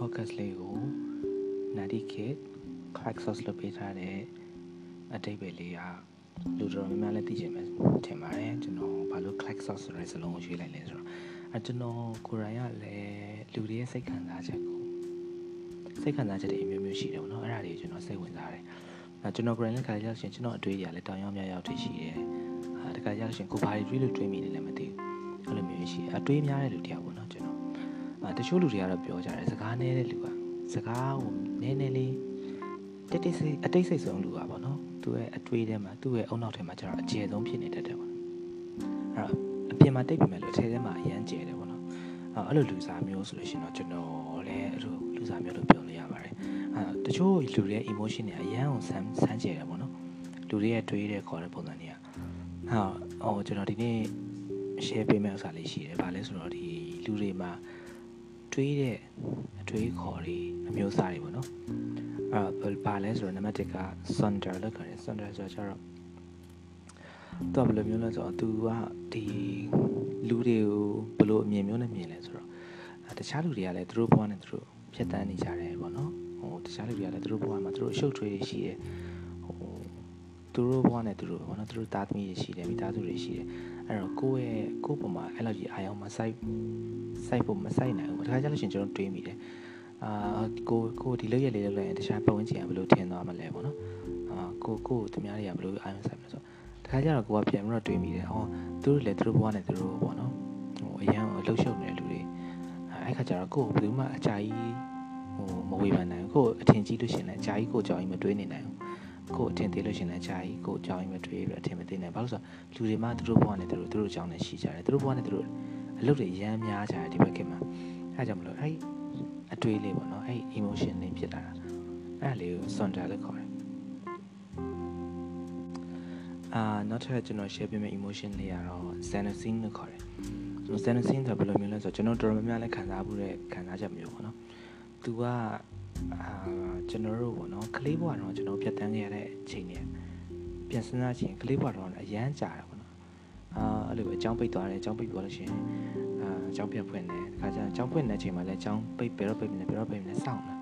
podcast လေးကို Nadi Kid Crack Sauce လုပ်ပေးထားတဲ့အတိတ်ပဲလေးကလူတော်များများလည်းသိချင်မယ်ထင်ပါတယ်ကျွန်တော်ဘာလို့ Crack Sauce ဆိုတဲ့စလုံးကိုရွေးလိုက်လဲဆိုတော့အဲကျွန်တော်ကိုယ်တိုင်ကလည်းလူတွေရဲ့စိတ်ခံစားချက်ကိုစိတ်ခံစားချက်တွေအမျိုးမျိုးရှိတယ်ပေါ့နော်အဲ့ဒါတွေကျွန်တော်စိတ်ဝင်စားတယ်အဲကျွန်တော်ကိုယ်တိုင်လည်းခါကြလို့ရှိရင်ကျွန်တော်အတွေ့အကြုံလည်းတောင်ရောက်မြောက်ရောက်တွေရှိတယ်အဲတခါကြလို့ရှိရင်ကိုဘာတွေတွေးလို့တွေးမိနေလဲမသိဘူးအဲ့လိုမျိုးရှိအတွေးများတဲ့လူတယောက်ပေါ့နော်ကျွန် တော်အဲတချို့လူတွေကတော့ပြောကြတယ်စကားနည်းတဲ့လူကစကားကိုနည်းနည်းလေးတိတ်တိတ်စိတ်အတိတ်စိတ်ဆုံးလူကပေါ့နော်သူ့ရဲ့အတွေးထဲမှာသူ့ရဲ့အုံနောက်ထဲမှာကျတော့အကျယ်ဆုံးဖြစ်နေတတ်တယ်ပေါ့အဲ့တော့အပြင်မှာတိတ်ပြီမဲ့လို့အထဲထဲမှာအရန်ကျယ်တယ်ပေါ့နော်အဲ့လိုလူစားမျိုးဆိုလို့ရှိရင်တော့ကျွန်တော်လည်းအဲ့လိုလူစားမျိုးလို့ပြောလို့ရပါတယ်အဲ့တချို့လူတွေရဲ့ emotion တွေအရန်ကိုဆန်းဆန်းကျယ်တယ်ပေါ့နော်လူတွေရဲ့တွေးတဲ့ခေါ်တဲ့ပုံစံတွေကဟာဟိုကျွန်တော်ဒီနေ့ share ပေးမယ့်ဥစ္စာလေးရှိတယ်။ဘာလဲဆိုတော့ဒီလူတွေမှာ တွေးတဲ့အတွေးခေါ်တွေအမျိုးအစားတွေပေါ့နော်။အဲ့ဘာလဲဆိုတော့နံပါတ်1က Sonder လို့ခေါ်တယ်။ Sonder ဆိုတော့ကျတော့တော့ဘယ်လိုမျိုးလဲဆိုတော့ तू ကဒီလူတွေကိုဘယ်လိုအမြင်မျိုးနဲ့မြင်လဲဆိုတော့တခြားလူတွေကလည်းသူတို့ဘဝနဲ့သူတို့ဖြတ်တန်းနေကြတယ်ပေါ့နော်။ဟိုတခြားလူတွေကလည်းသူတို့ဘဝမှာသူတို့အရှုပ်ထွေးတွေရှိတယ်။ဟိုသူတို့ဘဝနဲ့သူတို့ပေါ့နော်သူတို့သားသမီးတွေရှိတယ်မိသားစုတွေရှိတယ် အဲ့တော့ကိုယ့်ရဲ့ကိုယ့်ပုံမှာအဲ့လိုကြီးအာရုံမစိုက်စိုက်ဖို့မစိုက်နိုင်ဘူးတခါကျလို့ရှိရင်ကျွန်တော်တွေးမိတယ်အာကိုကိုဒီလောက်ရလေးလောက်လိုက်ရင်တခြားပတ်ဝန်းကျင်ကဘယ်လိုထင်သွားမလဲပေါ့နော်အာကိုကိုသူများတွေကဘယ်လိုအာရုံစိုက်မလဲဆိုတော့တခါကျတော့ကိုကပြန်ပြီးတော့တွေးမိတယ်ဟောသူတို့လည်းသူတို့ဘဝနဲ့သူတို့ပေါ့နော်ဟိုအရန်လှုပ်ရှုပ်နေတဲ့လူတွေအဲ့ခါကျတော့ကိုဘယ်သူမှအကြာကြီးဟိုမဝေဖန်နိုင်ဘူးကိုအထင်ကြီးလို့ရှိရင်လည်းအကြာကြီးကိုကြောင်ကြီးမတွေးနေနိုင်ဘူး ကိုအထင်သေးလို့ရှင်လည်းကြာကြီးကိုအကြောင်းကြီးမတွေးပြီးအထင်မသေးနဲ့ဘာလို့ဆိုတော့လူတွေမှသူတို့ဘဝနဲ့သူတို့သူတို့အကြောင်းနဲ့ရှိကြတယ်သူတို့ဘဝနဲ့သူတို့အလုပ်တွေရမ်းများကြတယ်ဒီဘက်ကမှာအဲကြောင့်မလို့အဲ့အတွေးလေးပေါ့နော်အဲ့ emotion လေးဖြစ်လာတာအဲ့လေးကို sonder လို့ခေါ်တယ်အာနောက်ထပ်ကျွန်တော် share ပေးမယ့် emotion လေးကတော့ xenocene လို့ခေါ်တယ် xenocene ဆိုဘယ်လိုမျိုးလဲဆိုတော့ကျွန်တော်တော်တော်များများလည်းခံစားမှုတဲ့ခံစားချက်မျိုးပေါ့နော်သူကအာ ကျွန်တော်တို့ပေါ့နော်ကလေးဘဝတော့ကျွန်တော်ပြတ်တန်းခဲ့ရတဲ့အချိန်တွေပြန်စဉ်းစားချင်းကလေးဘဝတော့အရန်ကြာတယ်ပေါ့နော်အာအဲ့လိုပဲအကြောင်းပိတ်သွားတယ်အကြောင်းပိတ်သွားလို့ရှိရင်အာအကြောင်းပြန်ဖွင့်တယ်တခါကျအကြောင်းဖွင့်တဲ့အချိန်မှာလည်းအကြောင်းပိတ်ဘယ်တော့ပိတ်မလဲဘယ်တော့ပိတ်မလဲစောင့်တာ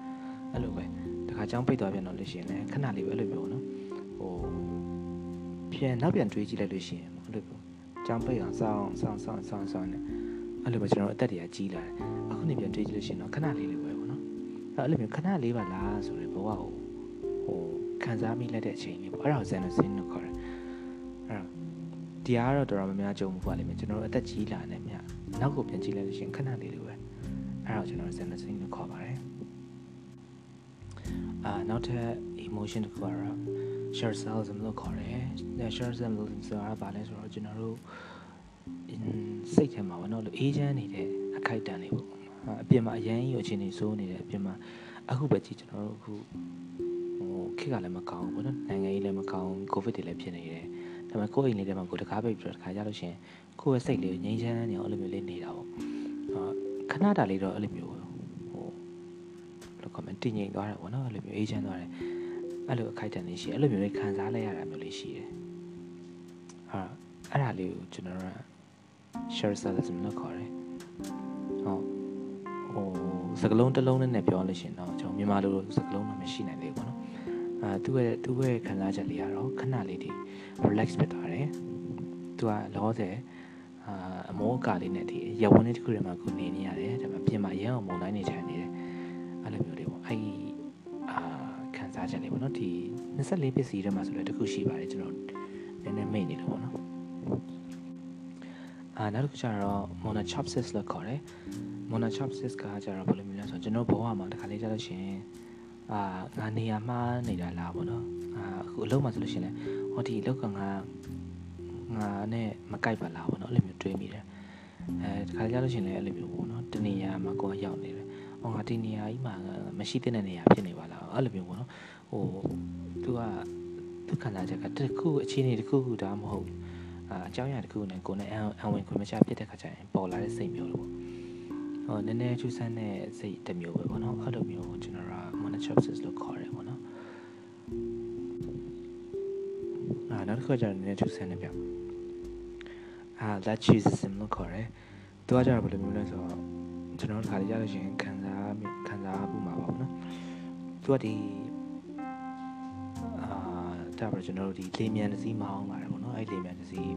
အဲ့လိုပဲတခါအကြောင်းပိတ်သွားပြန်တော့လို့ရှိရင်လည်းခဏလေးပဲအဲ့လိုမျိုးနော်ဟိုပြန်နောက်ပြန်တွေးကြည့်လိုက်လို့ရှိရင်အဲ့လိုမျိုးအကြောင်းပိတ်အောင်စောင့်စောင့်စောင့်စောင့်စောင့်နေအဲ့လိုပဲကျွန်တော်အသက်တွေကကြီးလာတယ်အခုနေပြန်တွေးကြည့်လို့ရှိရင်တော့ခဏလေးလေးပဲ အဲ့လိုမျိုးခဏလေးပါလားဆိုရင်ဘဝကိုဟိုခံစားမိလက်တဲ့အချိန်လေးပေါ့အဲ့ဒါကိုဇန်နစင်းလို့ခေါ်တယ်အဲ့တော့ဒီအားတော့တော်တော်များများကြုံမှုပါလိမ့်မယ်ကျွန်တော်တို့အသက်ကြီးလာနေမြနောက်ကိုပြန်ကြည့်လိုက်လို့ရှိရင်ခဏလေးလေးပဲအဲ့ဒါကိုကျွန်တော်ဇန်နစင်းလို့ခေါ်ပါတယ်အာနောက်ထပ် emotion တစ်ခုကတော့ share self လို့ခေါ်တယ် share self ဆိုတာဘာလဲဆိုတော့ကျွန်တော်တို့စိတ်ထဲမှာဘောနော်လို့အေးချမ်းနေတဲ့အခိုက်အတန့်လေးပေါ့ အပြင်မှာအရန်ကြီးအခြေအနေစိုးနေတယ်အပြင်မှာအခုပဲကြည့်ကျွန်တော်တို့အခုဟိုခေတ်ကလည်းမကောင်းဘူးနော်နိုင်ငံရေးလည်းမကောင်းကိုဗစ်တွေလည်းဖြစ်နေတယ်ဒါပေမဲ့ကိုယ့်အိမ်လေးထဲမှာကိုတကားပိတ်ပြီးတော့တခါကြလို့ရှင်ကိုယ့်ရဲ့စိတ်လေးငြိမ်းချမ်းနေအောင်အဲ့လိုမျိုးလေးနေတာပေါ့အာခဏတာလေးတော့အဲ့လိုမျိုးဟိုဘယ်လိုကောမန့်တည်ငြိမ်သွားတာပေါ့နော်အဲ့လိုမျိုးအေးချမ်းသွားတယ်အဲ့လိုအခိုက်အတန့်လေးရှိအဲ့လိုမျိုးလေးခံစားလိုက်ရတာမျိုးလေးရှိတယ်အာအဲ့ဒါလေးကိုကျွန်တော်တို့ share service လို့ခေါ်တယ်ဟုတ် စကလုံးတစ်လုံးနဲ့ပြောလို့ရှင်တော့ကျွန်တော်မြန်မာလိုစကလုံးတော့မရှိနိုင်သေးဘူးပေါ့နော်အာသူ့ရဲ့သူ့ရဲ့ခံစားချက်လေးကတော့ခဏလေးဒီ relax ဖြစ်သွားတယ်သူကလောဆယ်အာအမောအကာလေးနဲ့ဒီရဝန်းလေးတစ်ခုထဲမှာကိုနေနေရတယ်ဒါပေမဲ့ပြင်မှာရမ်းအောင်မုန်တိုင်းနေထိုင်နေတယ်အဲ့လိုမျိုးလေးပေါ့အဲ့ဒီအာခံစားချက်လေးပေါ့နော်ဒီ24ပစ္စည်းထဲမှာဆိုလည်းတစ်ခုရှိပါတယ်ကျွန်တော်နည်းနည်းမိတ်နေတယ်ပေါ့နော် အာနောက်တစ်ခုကျတော့ monochopsis လို့ခေါ်တယ် monochopsis ကကြတော့ဘယ်လိုမျိုးလဲဆိုတော့ကျွန်တော်ဘဝမှာတစ်ခါလေးကြားလို့ရှိရင်အာငါနေရာမှားနေတာလားပေါ့နော်အာအခုအလုပ်မှာဆိုလို့ရှိရင်လည်းဟောဒီအလုပ်ကငါငါနဲ့မကိုက်ပါလားပေါ့နော်အဲ့လိုမျိုးတွေးမိတယ်အဲတစ်ခါကြားလို့ရှိရင်လည်းအဲ့လိုမျိုးပေါ့နော်တနေရာမှာကိုယ်ရောက်နေတယ်ဟောငါဒီနေရာကြီးမှာမရှိတဲ့နေရာဖြစ်နေပါလားအဲ့လိုမျိုးပေါ့နော်ဟိုသူကသူခံစားချက်ကတခုအခြေအနေတခုခုဒါမှမဟုတ်အာ အကြောင်းအရာတခုနဲ့ကိုယ်နဲ့အဝင်ခွင့်မချဖြစ်တဲ့ခါကျရင်ပေါ်လာတဲ့စိတ်မျိုးလို့ပေါ့ဟိုနည်းနည်းကျူးဆန်းတဲ့စိတ်တစ်မျိုးပဲပေါ့နော်အဲ့လိုမျိုးကျွန်တော်က monochopsis လို့ခေါ်တယ်ပေါ့နော်အာနောက်တစ်ခုကျတော့နည်းနည်းကျူးဆန်းနေပြအာ that choosism လို့ခေါ်တယ်သူကကျတော့ဘယ်လိုမျိုးလဲဆိုတော့ကျွန်တော်တို့ခါလေးရလို့ရှိရင်ခံစားခံစားစားဘူးမှာပါဘောနော်သူကဒီအာဒါပြကျွန်တော်တို့ဒီလေမြန်တစ်စီးမအောင်ပါတယ်ပေါ့နော် အဲ့လေမြန်တစ်စီး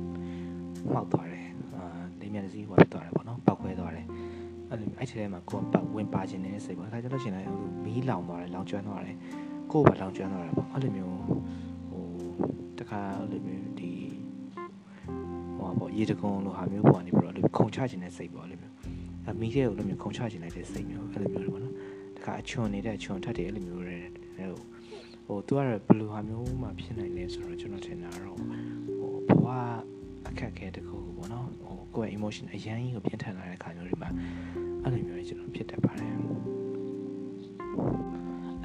မှောက်သွားတယ်အာလေမြန်တစ်စီးဟိုသွားတယ်ပေါ့နော်ပောက်ခွဲသွားတယ်အဲ့လိုအဲ့ဒီထဲမှာကိုယ်ပတ်ဝင်ပါခြင်းနဲ့စိတ်ပေါ့အခါကျတော့ရှင်လည်းဟိုမီးလောင်သွားတယ်လောင်ကျွမ်းသွားတယ်ကိုယ်ပါလောင်ကျွမ်းသွားတယ်ပေါ့အဲ့လိုမျိုးဟိုတခါအဲ့လိုမျိုးဒီဟိုပေါ့ရေတကုံလိုဟာမျိုးပေါ့နေပြီးတော့အဲ့လိုခုံချခြင်းနဲ့စိတ်ပေါ့အဲ့လိုမျိုးအမီးတဲ့ကိုလိုမျိုးခုံချခြင်းလိုက်တဲ့စိတ်မျိုးအဲ့လိုမျိုးပေါ့နော်တခါအချွန်နေတဲ့အချွန်ထက်တယ်အဲ့လိုမျိုးတွေဟိုဟိုသူကတော့ဘယ်လိုဟာမျိုးမှဖြစ်နိုင်လဲဆိုတော့ကျွန်တော်ထင်တာတော့ဟို ဘဝအခက်အခဲတခုပေါ့နော်ဟိုကိုယ့်ရဲ့ emotion အရန်ကြီးကိုပြင်းထန်လာတဲ့ခါမျိုးတွေမှာအဲ့လိုမျိုးတွေကျွန်တော်ဖြစ်တတ်ပါတယ်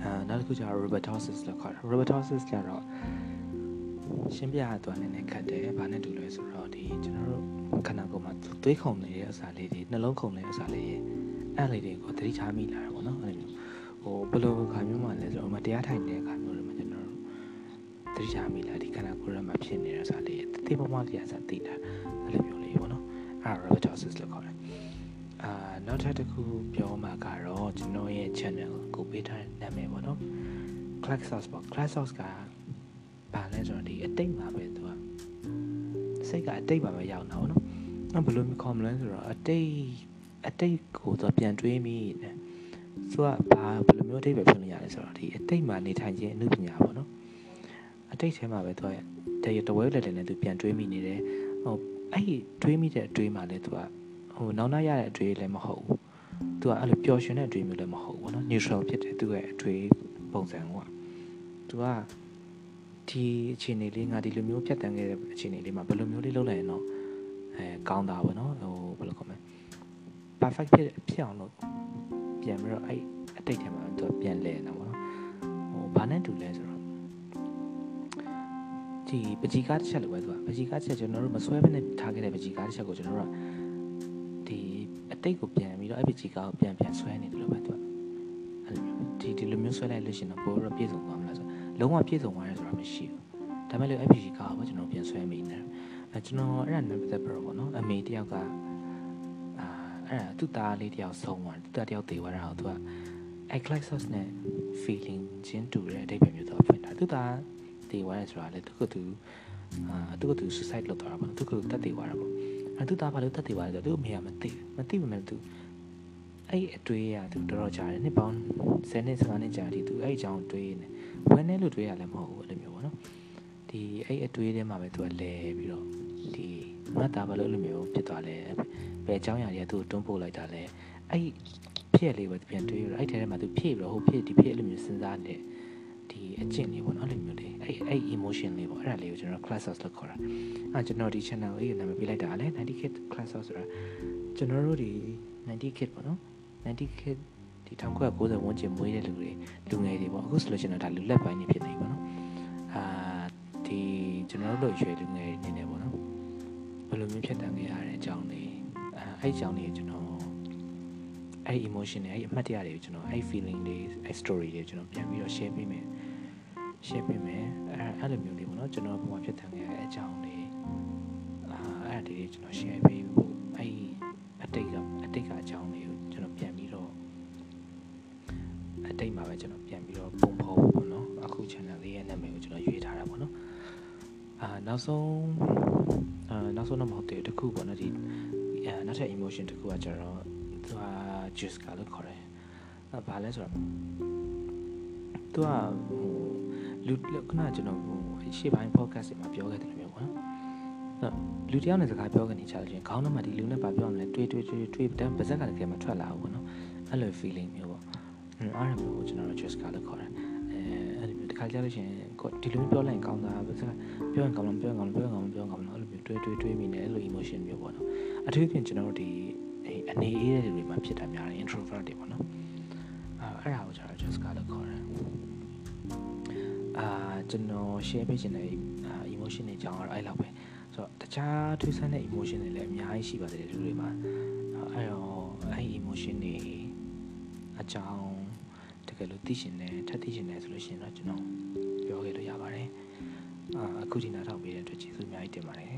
အာနောက်တစ်ခုကျတော့ robotosis လို့ခေါ်တယ် robotosis ကျတော့ရှင်းပြရတော့နည်းနည်းခက်တယ်။ဘာနဲ့တူလဲဆိုတော့ဒီကျွန်တော်တို့ခန္ဓာကိုယ်မှာသွေးခုန်နေတဲ့အစာလေးတွေနှလုံးခုန်နေတဲ့အစာလေးတွေအဲ့လေးတွေကိုသတိထားမိလာတယ်ပေါ့နော်။အဲ့လိုမျိုးဟိုဘယ်လိုခါမျိုးမှလဲဆိုတော့မတရားထိုင်နေတဲ့ခါမျိုးတွေမှာကျွန်တော်တို့သတိထားမိလာဒီခန္ဓာကိုယ်ထဲမှာဖြစ်နေတဲ့အစာလေးတွေ တိပမလေးအစာသိတာအဲ့လိုမျိုးလေးပေါ့နော်။အဲ့ robotosis လို့ခေါ်တယ်။အာနောက်ထပ်တစ်ခုပြောမှာကတော့ကျွန်တော်ရဲ့ channel ကိုပေးထားတဲ့နာမည်ပေါ့နော်။ Clack Sauce ပေါ့ Clack Sauce ကဘာလဲဆိုတော့ဒီအတိတ်မှာပဲသူကစိတ်ကအတိတ်မှာပဲရောက်နေတာပေါ့နော်။အဲ့ဘယ်လိုမျိုးခေါ်မလဲဆိုတော့အတိတ်အတိတ်ကိုသူပြန်တွေးမိတယ်။သူကဘာဘယ်လိုမျိုးအတိတ်ပဲဖြစ်နေရလဲဆိုတော့ဒီအတိတ်မှာနေထိုင်ခြင်းအမှုပညာပေါ့နော်။အတိတ်ထဲမှာပဲသူက တရတဝဲလက်လက်နဲ့သူပြန်တွေးမိနေတယ်။ဟိုအဲ့ဒီတွေးမိတဲ့အတွေးမှာလဲသူကဟိုနောက်နောက်ရတဲ့အတွေးလည်းမဟုတ်ဘူး။သူကအဲ့လိုပျော်ရွှင်တဲ့အတွေးမျိုးလည်းမဟုတ်ဘူးပေါ့နော်။ neutral ဖြစ်တယ်သူ့ရဲ့အတွေးပုံစံက။သူကဒီအခြေအနေလေးငါဒီလိုမျိုးဖြတ်တန်းခဲ့တဲ့အခြေအနေလေးမှာဘယ်လိုမျိုးလေးလုပ်လိုက်ရင်တော့အဲကောင်းတာပေါ့နော်ဟိုဘယ်လိုခေါ်မလဲ perfect ဖြစ်ဖြစ်အောင်လို့ပြန်ပြီးတော့အဲ့အတိတ်ထဲမှာသူပြန်လဲနေတာပေါ့နော်ဟိုဘာနဲ့တူလဲဆိုတော့ ဒီပကြီကားတစ်ချက်လိုပဲသူကပကြီကားတစ်ချက်ကျွန်တော်တို့မဆွဲဘဲနဲ့ထားခဲ့တဲ့ပကြီကားတစ်ချက်ကိုကျွန်တော်တို့ကဒီအတိတ်ကိုပြန်ပြီးတော့အဲ့ပကြီကားကိုပြန်ပြန်ဆွဲနေတယ်လို့ပဲသူကအဲ့လိုဒီဒီလိုမျိုးဆွဲလိုက်လို့ရှိရင်တော့ပိုတော့ပြည့်စုံသွားမလားဆိုလုံးဝပြည့်စုံသွားရဲဆိုတာမရှိဘူးဒါမဲ့လို့ FPG ကားကိုကျွန်တော်ပြန်ဆွဲမိနေတယ်အဲကျွန်တော်အဲ့ဒါနဲ့ပတ်သက်ပြီးတော့ပေါ့နော်အမေတယောက်ကအာအဲ့ဒါသူ့သားလေးတယောက်ဆုံးသွားသူ့သားတယောက်သေသွားတာကိုသူက Eclipse နဲ့ feeling ချင်းတူတဲ့အတိတ်ပဲမျိုးတော့ဖွင့်တာသူ့သား သေသွားတယ်ဆိုတာလေသူကသူအာသူကသူ suicide လုပ်သွားတာပေါ့သူကတက်သေသွားတာပေါ့အဲသူ့သားဘာလို့တက်သေသွားလဲဆိုတော့သူ့အမေကမသိမသိပေမဲ့သူအဲ့အတွေးရသူတော်တော်ကြာတယ်နှစ်ပေါင်း10နှစ်15နှစ်ကြာတယ်သူအဲ့အကြောင်းတွေးနေဝဲနေလို့တွေးရလည်းမဟုတ်ဘူးအဲ့လိုမျိုးပေါ့နော်ဒီအဲ့အတွေးထဲမှာပဲသူကလဲပြီးတော့ဒီငါသားဘာလို့အဲ့လိုမျိုးဖြစ်သွားလဲဘယ်အကြောင်းအရာတွေကသူ့တွန်းပို့လိုက်တာလဲအဲ့ဖြစ်လေးပဲပြန်တွေးရအဲ့ထဲထဲမှာသူဖြစ်ပြီးတော့ဟိုဖြစ်ဒီဖြစ်အဲ့လိုမျိုးစဉ်းစားနေဒီအကျင့်လေးပေါ့နော်အဲ့လိုမျိုးလေး အဲ့အဲ့ emotion လေးပေါ့အဲ့ဒါလေးကိုကျွန်တော် classes လို့ခေါ်တာအဲ့ကျွန်တော်ဒီ channel လေးကိုနာမည်ပေးလိုက်တာလဲ90 kid classes ဆိုတာကျွန်တော်တို့ဒီ90 kid ပေါ့နော်90 kid ဒီ1990ဝန်းကျင်မွေးတဲ့လူတွေလူငယ်တွေပေါ့အခုဆိုလို့ရှိရင်ဒါလူလက်ပိုင်းနေဖြစ်နေပြီပေါ့နော်အာဒီကျွန်တော်တို့ရွှေလူငယ်တွေနေနေပေါ့နော်ဘယ်လိုမျိုးဖြစ်တန်ခဲ့ရတဲ့အကြောင်းတွေအဲအဲ့အကြောင်းတွေကျွန်တော်အဲ့ emotion တွေအဲ့အမှတ်တရတွေကိုကျွန်တော်အဲ့ feeling တွေအဲ့ story တွေကျွန်တော်ပြန်ပြီးတော့ share ပေးမယ် share ပေးမယ်အဲအဲ့လိုမျိုးလေးပေါ့နော်ကျွန်တော်ဘုံမှာဖြစ်တန်ခဲ့ရတဲ့အကြောင်းတွေအာအဲ့ဒါတွေကျွန်တော် share ပေးဖို့အဲ့အတိတ်ကအတိတ်ကအကြောင်းတွေကိုကျွန်တော်ပြန်ပြီးတော့အတိတ်မှာပဲကျွန်တော်ပြန်ပြီးတော့ပုံဖော်ဖို့ပေါ့နော်အခု channel လေးရဲ့နာမည်ကိုကျွန်တော်ရွေးထားတာပေါ့နော်အာနောက်ဆုံးအာနောက်ဆုံးတော့မဟုတ်သေးဘူးတခုပေါ့နော်ဒီအာနောက်ထပ် emotion တခုကကျတော့သူက juice ကလို့ခေါ်တယ်အဲဘာလဲဆိုတော့သူကဟို လူခုနကကျွန်တော်ဟိုရှေ့ပိုင်း podcast တွေမှာပြောခဲ့တယ်လို့မျိုးပေါ့နော်လူတယောက်နဲ့စကားပြောကနေချလို့ချင်းခေါင်းထဲမှာဒီလူနဲ့ဘာပြောမလဲတွေးတွေးတွေးတွေးတန်းပါဇက်ကလည်းကဲမထွက်လာဘူးပေါ့နော်အဲ့လို feeling မျိုးပေါ့အဲ့ဒါမျိုးကိုကျွန်တော်တို့ juice ကလို့ခေါ်တယ်အဲအဲ့လိုမျိုးတစ်ခါကြားလို့ချင်းဒီလိုမျိုးပြောလိုက်ရင်ကောင်းတာပါဇက်ကပြောရင်ကောင်းလားပြောရင်ကောင်းလားပြောရင်ကောင်းလားပြောရင်ကောင်းလားအဲ့လိုမျိုးတွေးတွေးတွေးမိနေအဲ့လို emotion မျိုးပေါ့နော်အထူးသဖြင့်ကျွန်တော်တို့ဒီအနေအေးတဲ့လူတွေမှာဖြစ်တာများတယ် introvert တွေပေါ့နော်အဲအဲ့ဒါကိုကျွန်တော် just ကလို့ခေါ်တယ် အာကျွန်တော် share ပေးချင်တဲ့ emotion တွေအကြောင်းကတော့အဲ့လောက်ပဲဆိုတော့တခြားထူးဆန်းတဲ့ emotion တွေလည်းအများကြီးရှိပါတယ်လူတွေမှာအဲ့တော့အဲ့ emotion တွေအကြောင်းတကယ်လို့သိရှင်တယ်ထပ်သိရှင်တယ်ဆိုလို့ရှိရင်တော့ကျွန်တော်ပြောခဲ့လို့ရပါတယ်အာအခုဒီနားထောင်ပေးတဲ့အတွက်ကျေးဇူးအများကြီးတင်ပါတယ်